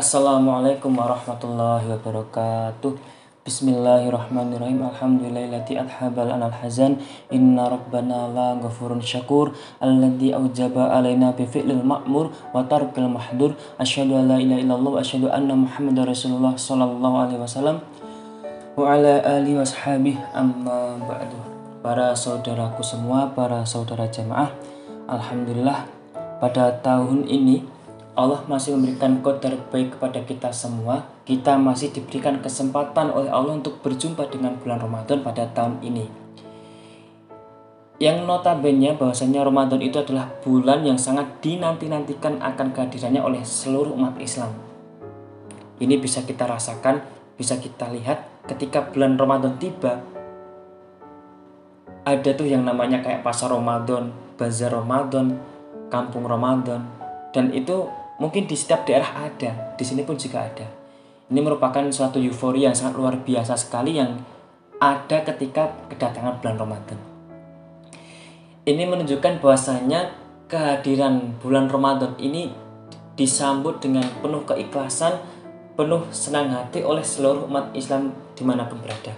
Assalamualaikum warahmatullahi wabarakatuh. Bismillahirrahmanirrahim. Alhamdulillahilladzi adhabal anal hazan. Inna rabbana la ghafurun syakur. Alladzi awjaba alaina bifi'lil ma'mur Wa tarkil mahdur. Asyhadu an la ilaha illallah Wa asyhadu anna muhammadar rasulullah Sallallahu alaihi wasallam. Wa ala alihi wa sahabih Amma ba'du. Para saudaraku semua Para saudara jamaah. Alhamdulillah Pada tahun ini Allah masih memberikan qadar baik kepada kita semua. Kita masih diberikan kesempatan oleh Allah untuk berjumpa dengan bulan Ramadan pada tahun ini. Yang notabene bahwasanya Ramadan itu adalah bulan yang sangat dinanti-nantikan akan kehadirannya oleh seluruh umat Islam. Ini bisa kita rasakan, bisa kita lihat ketika bulan Ramadan tiba. Ada tuh yang namanya kayak pasar Ramadan, bazar Ramadan, kampung Ramadan, dan itu Mungkin di setiap daerah ada, di sini pun juga ada. Ini merupakan suatu euforia yang sangat luar biasa sekali yang ada ketika kedatangan bulan Ramadan. Ini menunjukkan bahwasanya kehadiran bulan Ramadan ini disambut dengan penuh keikhlasan, penuh senang hati oleh seluruh umat Islam di mana pun berada.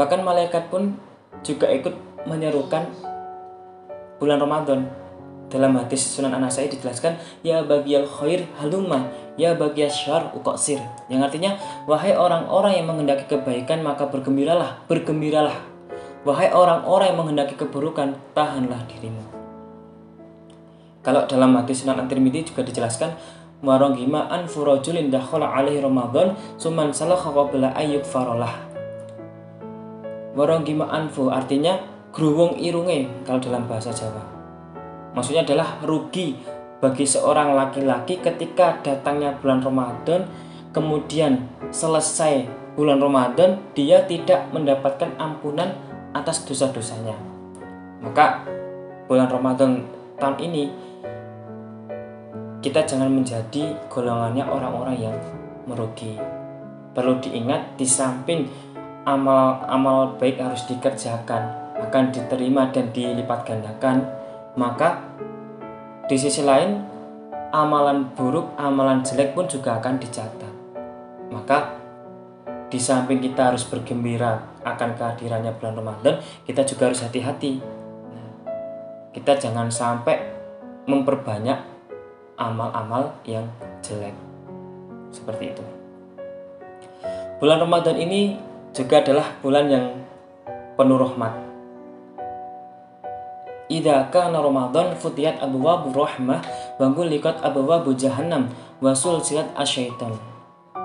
Bahkan malaikat pun juga ikut menyerukan bulan Ramadan dalam hadis Sunan Anasai dijelaskan, Ya bagi al khair haluma, ya bagi syar uqasir. Yang artinya, wahai orang-orang yang menghendaki kebaikan, maka bergembiralah, bergembiralah. Wahai orang-orang yang menghendaki keburukan, tahanlah dirimu. Kalau dalam hadis Sunan At-Tirmidzi juga dijelaskan, Warongima an furajulin dakhala alaihi Ramadan suman salah qabla ayyuk farolah. Warongima anfu artinya gruwung irunge kalau dalam bahasa Jawa Maksudnya adalah rugi bagi seorang laki-laki ketika datangnya bulan Ramadan kemudian selesai bulan Ramadan dia tidak mendapatkan ampunan atas dosa-dosanya. Maka bulan Ramadan tahun ini kita jangan menjadi golongannya orang-orang yang merugi. Perlu diingat di samping amal-amal baik harus dikerjakan akan diterima dan dilipat gandakan maka di sisi lain amalan buruk, amalan jelek pun juga akan dicatat. Maka di samping kita harus bergembira akan kehadirannya bulan Ramadan, kita juga harus hati-hati. Kita jangan sampai memperbanyak amal-amal yang jelek. Seperti itu. Bulan Ramadan ini juga adalah bulan yang penuh rahmat Idza kana Ramadan futiyat abwabu rahmah wa gulikat abwabu jahannam wa sulsilat asyaitan.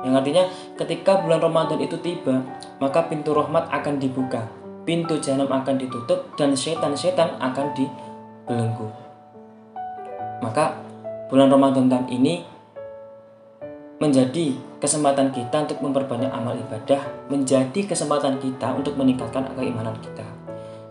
Yang artinya ketika bulan Ramadan itu tiba, maka pintu rahmat akan dibuka, pintu jahanam akan ditutup dan setan-setan akan dibelenggu. Maka bulan Ramadan tahun ini menjadi kesempatan kita untuk memperbanyak amal ibadah, menjadi kesempatan kita untuk meningkatkan keimanan kita.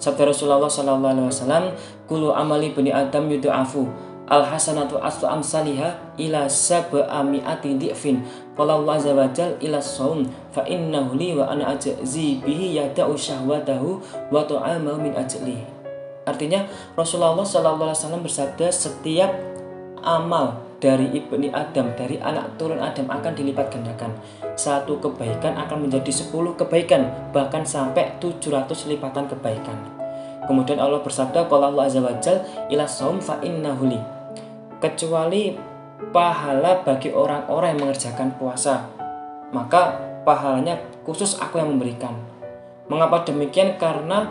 Sabda Rasulullah sallallahu alaihi wasallam, "Kullu amali bani Adam yud'afu al hasanatu aslu amsalihha ila sab'ami'ati dhi'fin." Qala Allah azza wa jal ila saum fa innahu li wa ana ajzi bihi yada'u syahwatahu wa ta'amahu min ajli. Artinya Rasulullah sallallahu alaihi wasallam bersabda setiap amal dari ibni Adam, dari anak turun Adam akan dilipat gandakan. Satu kebaikan akan menjadi 10 kebaikan, bahkan sampai 700 lipatan kebaikan. Kemudian Allah bersabda, "Qala Allah azza wajal ila saum fa innahuli." Kecuali pahala bagi orang-orang yang mengerjakan puasa, maka pahalanya khusus aku yang memberikan. Mengapa demikian? Karena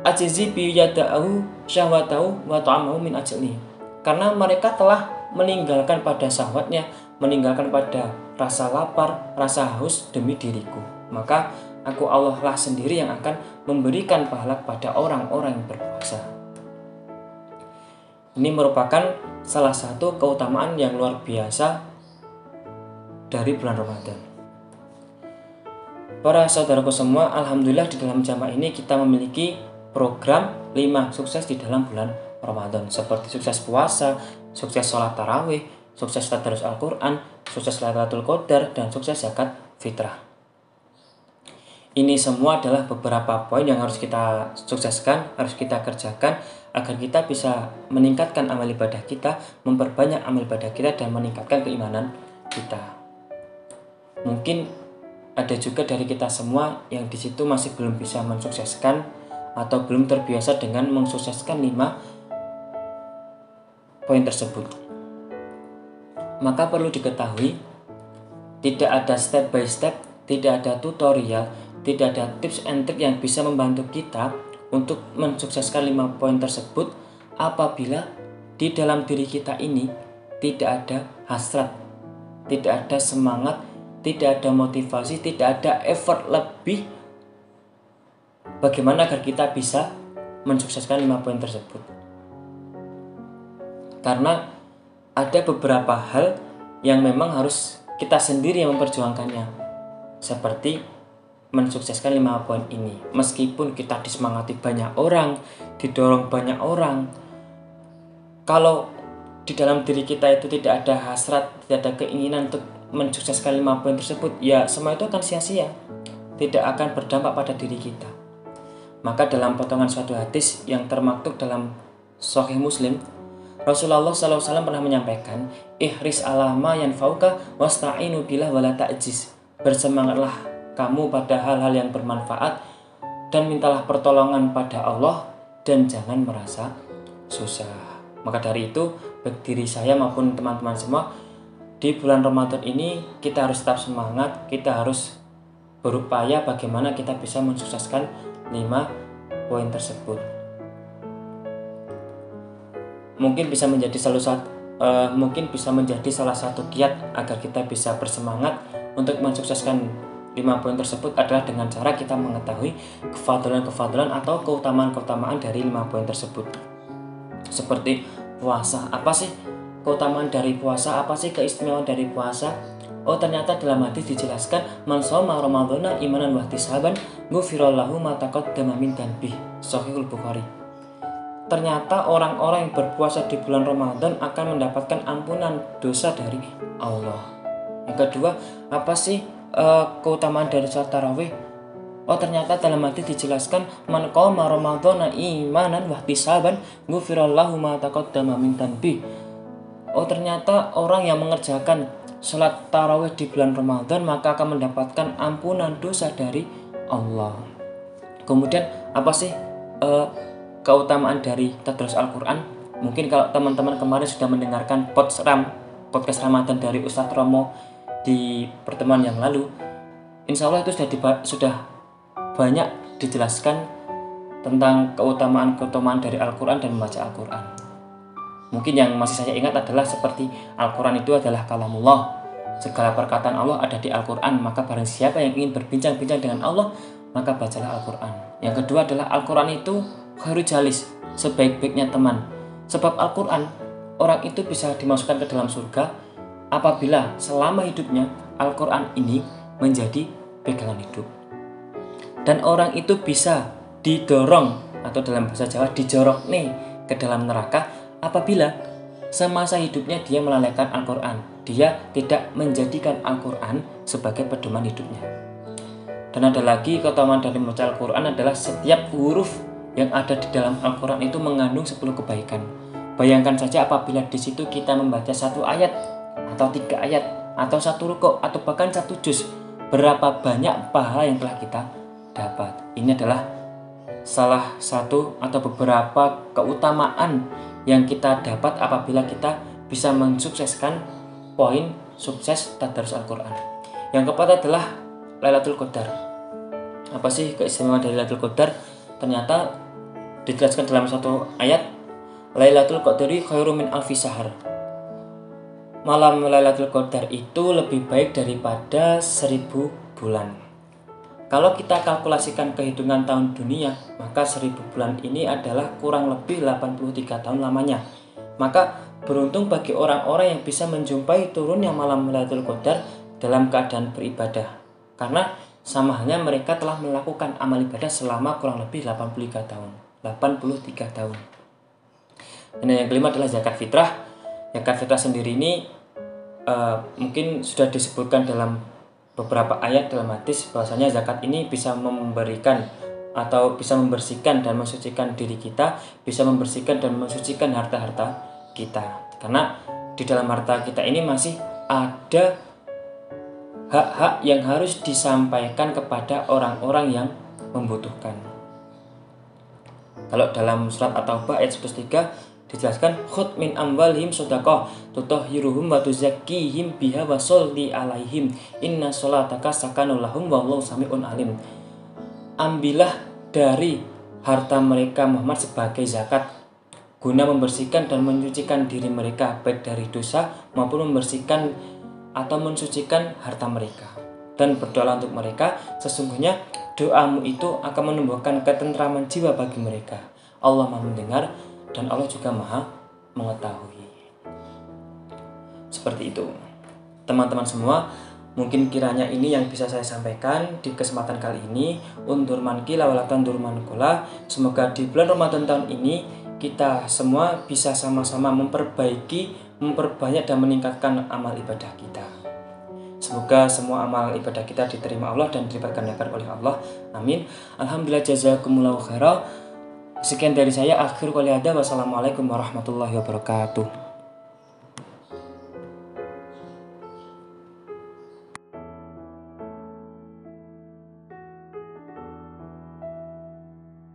ajizi bi yada'ahu syahwatahu wa ta'amahu min ajli. Karena mereka telah meninggalkan pada syahwatnya, meninggalkan pada rasa lapar, rasa haus demi diriku. Maka aku Allah lah sendiri yang akan memberikan pahala kepada orang-orang yang berpuasa. Ini merupakan salah satu keutamaan yang luar biasa dari bulan Ramadan. Para saudaraku semua, Alhamdulillah di dalam jamaah ini kita memiliki program 5 sukses di dalam bulan Ramadan seperti sukses puasa, sukses sholat tarawih, sukses tadarus Al-Quran, sukses Lailatul Qadar, dan sukses zakat fitrah. ini semua adalah beberapa poin yang harus kita sukseskan, harus kita kerjakan agar kita bisa meningkatkan amal ibadah kita, memperbanyak amal ibadah kita dan meningkatkan keimanan kita. Mungkin ada juga dari kita semua yang di situ masih belum bisa mensukseskan atau belum terbiasa dengan mensukseskan lima poin tersebut. Maka perlu diketahui tidak ada step by step, tidak ada tutorial tidak ada tips and trick yang bisa membantu kita untuk mensukseskan lima poin tersebut apabila di dalam diri kita ini tidak ada hasrat, tidak ada semangat, tidak ada motivasi, tidak ada effort lebih bagaimana agar kita bisa mensukseskan lima poin tersebut. Karena ada beberapa hal yang memang harus kita sendiri yang memperjuangkannya. Seperti mensukseskan lima poin ini. Meskipun kita disemangati banyak orang, didorong banyak orang, kalau di dalam diri kita itu tidak ada hasrat, tidak ada keinginan untuk mensukseskan lima poin tersebut, ya semua itu akan sia-sia, tidak akan berdampak pada diri kita. Maka dalam potongan suatu hadis yang termaktub dalam Sahih Muslim, Rasulullah SAW pernah menyampaikan, Ihris alama yang fauka wasta'inu bilah wala ta'jiz. Bersemangatlah kamu pada hal-hal yang bermanfaat dan mintalah pertolongan pada Allah dan jangan merasa susah. Maka dari itu, baik diri saya maupun teman-teman semua di bulan Ramadan ini kita harus tetap semangat, kita harus berupaya bagaimana kita bisa mensukseskan lima poin tersebut. Mungkin bisa menjadi salah satu uh, mungkin bisa menjadi salah satu kiat agar kita bisa bersemangat untuk mensukseskan lima poin tersebut adalah dengan cara kita mengetahui kefadalan-kefadalan atau keutamaan-keutamaan dari lima poin tersebut. Seperti puasa, apa sih keutamaan dari puasa? Apa sih keistimewaan dari puasa? Oh ternyata dalam hadis dijelaskan man soma ramadhana imanan wa ihtisaban ghufirallahu ma taqaddama min bih. Sahihul Bukhari. Ternyata orang-orang yang berpuasa di bulan Ramadan akan mendapatkan ampunan dosa dari Allah. Yang kedua, apa sih uh, keutamaan dari sholat tarawih Oh ternyata dalam hadis dijelaskan man qama ramadhana imanan wa ihtisaban ghufirallahu ma taqaddama min tanbi. Oh ternyata orang yang mengerjakan sholat tarawih di bulan Ramadan maka akan mendapatkan ampunan dosa dari Allah. Kemudian apa sih uh, keutamaan dari tadrus Al-Qur'an? Mungkin kalau teman-teman kemarin sudah mendengarkan podcast podcast Ramadan dari Ustadz Romo di pertemuan yang lalu, insya Allah itu sudah sudah banyak dijelaskan tentang keutamaan-keutamaan dari Al-Quran dan membaca Al-Quran. Mungkin yang masih saya ingat adalah seperti Al-Quran itu adalah kalamullah. Segala perkataan Allah ada di Al-Quran, maka barang siapa yang ingin berbincang-bincang dengan Allah, maka bacalah Al-Quran. Yang kedua adalah Al-Quran itu khairu jalis, sebaik-baiknya teman. Sebab Al-Quran, orang itu bisa dimasukkan ke dalam surga apabila selama hidupnya Al-Quran ini menjadi pegangan hidup. Dan orang itu bisa didorong atau dalam bahasa Jawa dijorok nih ke dalam neraka apabila semasa hidupnya dia melalaikan Al-Quran. Dia tidak menjadikan Al-Quran sebagai pedoman hidupnya. Dan ada lagi keutamaan dari membaca Al-Quran adalah setiap huruf yang ada di dalam Al-Quran itu mengandung 10 kebaikan. Bayangkan saja apabila di situ kita membaca satu ayat atau tiga ayat atau satu rukuk atau bahkan satu juz berapa banyak pahala yang telah kita dapat. Ini adalah salah satu atau beberapa keutamaan yang kita dapat apabila kita bisa mensukseskan poin sukses tadarus Al-Quran. Yang keempat adalah Lailatul Qadar. Apa sih keistimewaan dari Lailatul Qadar? Ternyata dijelaskan dalam satu ayat Lailatul Qadari khairu min alfi sahar malam Lailatul Qadar itu lebih baik daripada seribu bulan. Kalau kita kalkulasikan kehitungan tahun dunia, maka seribu bulan ini adalah kurang lebih 83 tahun lamanya. Maka beruntung bagi orang-orang yang bisa menjumpai turunnya malam Lailatul Qadar dalam keadaan beribadah. Karena sama halnya mereka telah melakukan amal ibadah selama kurang lebih 83 tahun. 83 tahun. Dan yang kelima adalah zakat fitrah. Zakat fitrah sendiri ini uh, mungkin sudah disebutkan dalam beberapa ayat dalam hadis bahwasanya zakat ini bisa memberikan atau bisa membersihkan dan mensucikan diri kita, bisa membersihkan dan mensucikan harta-harta kita. Karena di dalam harta kita ini masih ada hak-hak yang harus disampaikan kepada orang-orang yang membutuhkan. Kalau dalam surat At-Taubah ayat 103 dijelaskan khut min amwalihim sedekah tutahhiruhum wa tuzakkihim biha wa sholli alaihim. Inna sholataka sakanul lahum wallahu samiun alim. Ambillah dari harta mereka Muhammad sebagai zakat. Guna membersihkan dan menyucikan diri mereka baik dari dosa maupun membersihkan atau mensucikan harta mereka. Dan berdoa untuk mereka sesungguhnya doamu itu akan menumbuhkan ketentraman jiwa bagi mereka Allah Maha mendengar dan Allah juga maha mengetahui. Seperti itu. Teman-teman semua, mungkin kiranya ini yang bisa saya sampaikan di kesempatan kali ini. Undur mankila walatan durman kula. Semoga di bulan Ramadan tahun ini kita semua bisa sama-sama memperbaiki, memperbanyak dan meningkatkan amal ibadah kita. Semoga semua amal ibadah kita diterima Allah dan dilipat oleh Allah. Amin. Alhamdulillah jazakumullahu khairan. Sekian dari saya, akhir kali ada. Wassalamualaikum warahmatullahi wabarakatuh.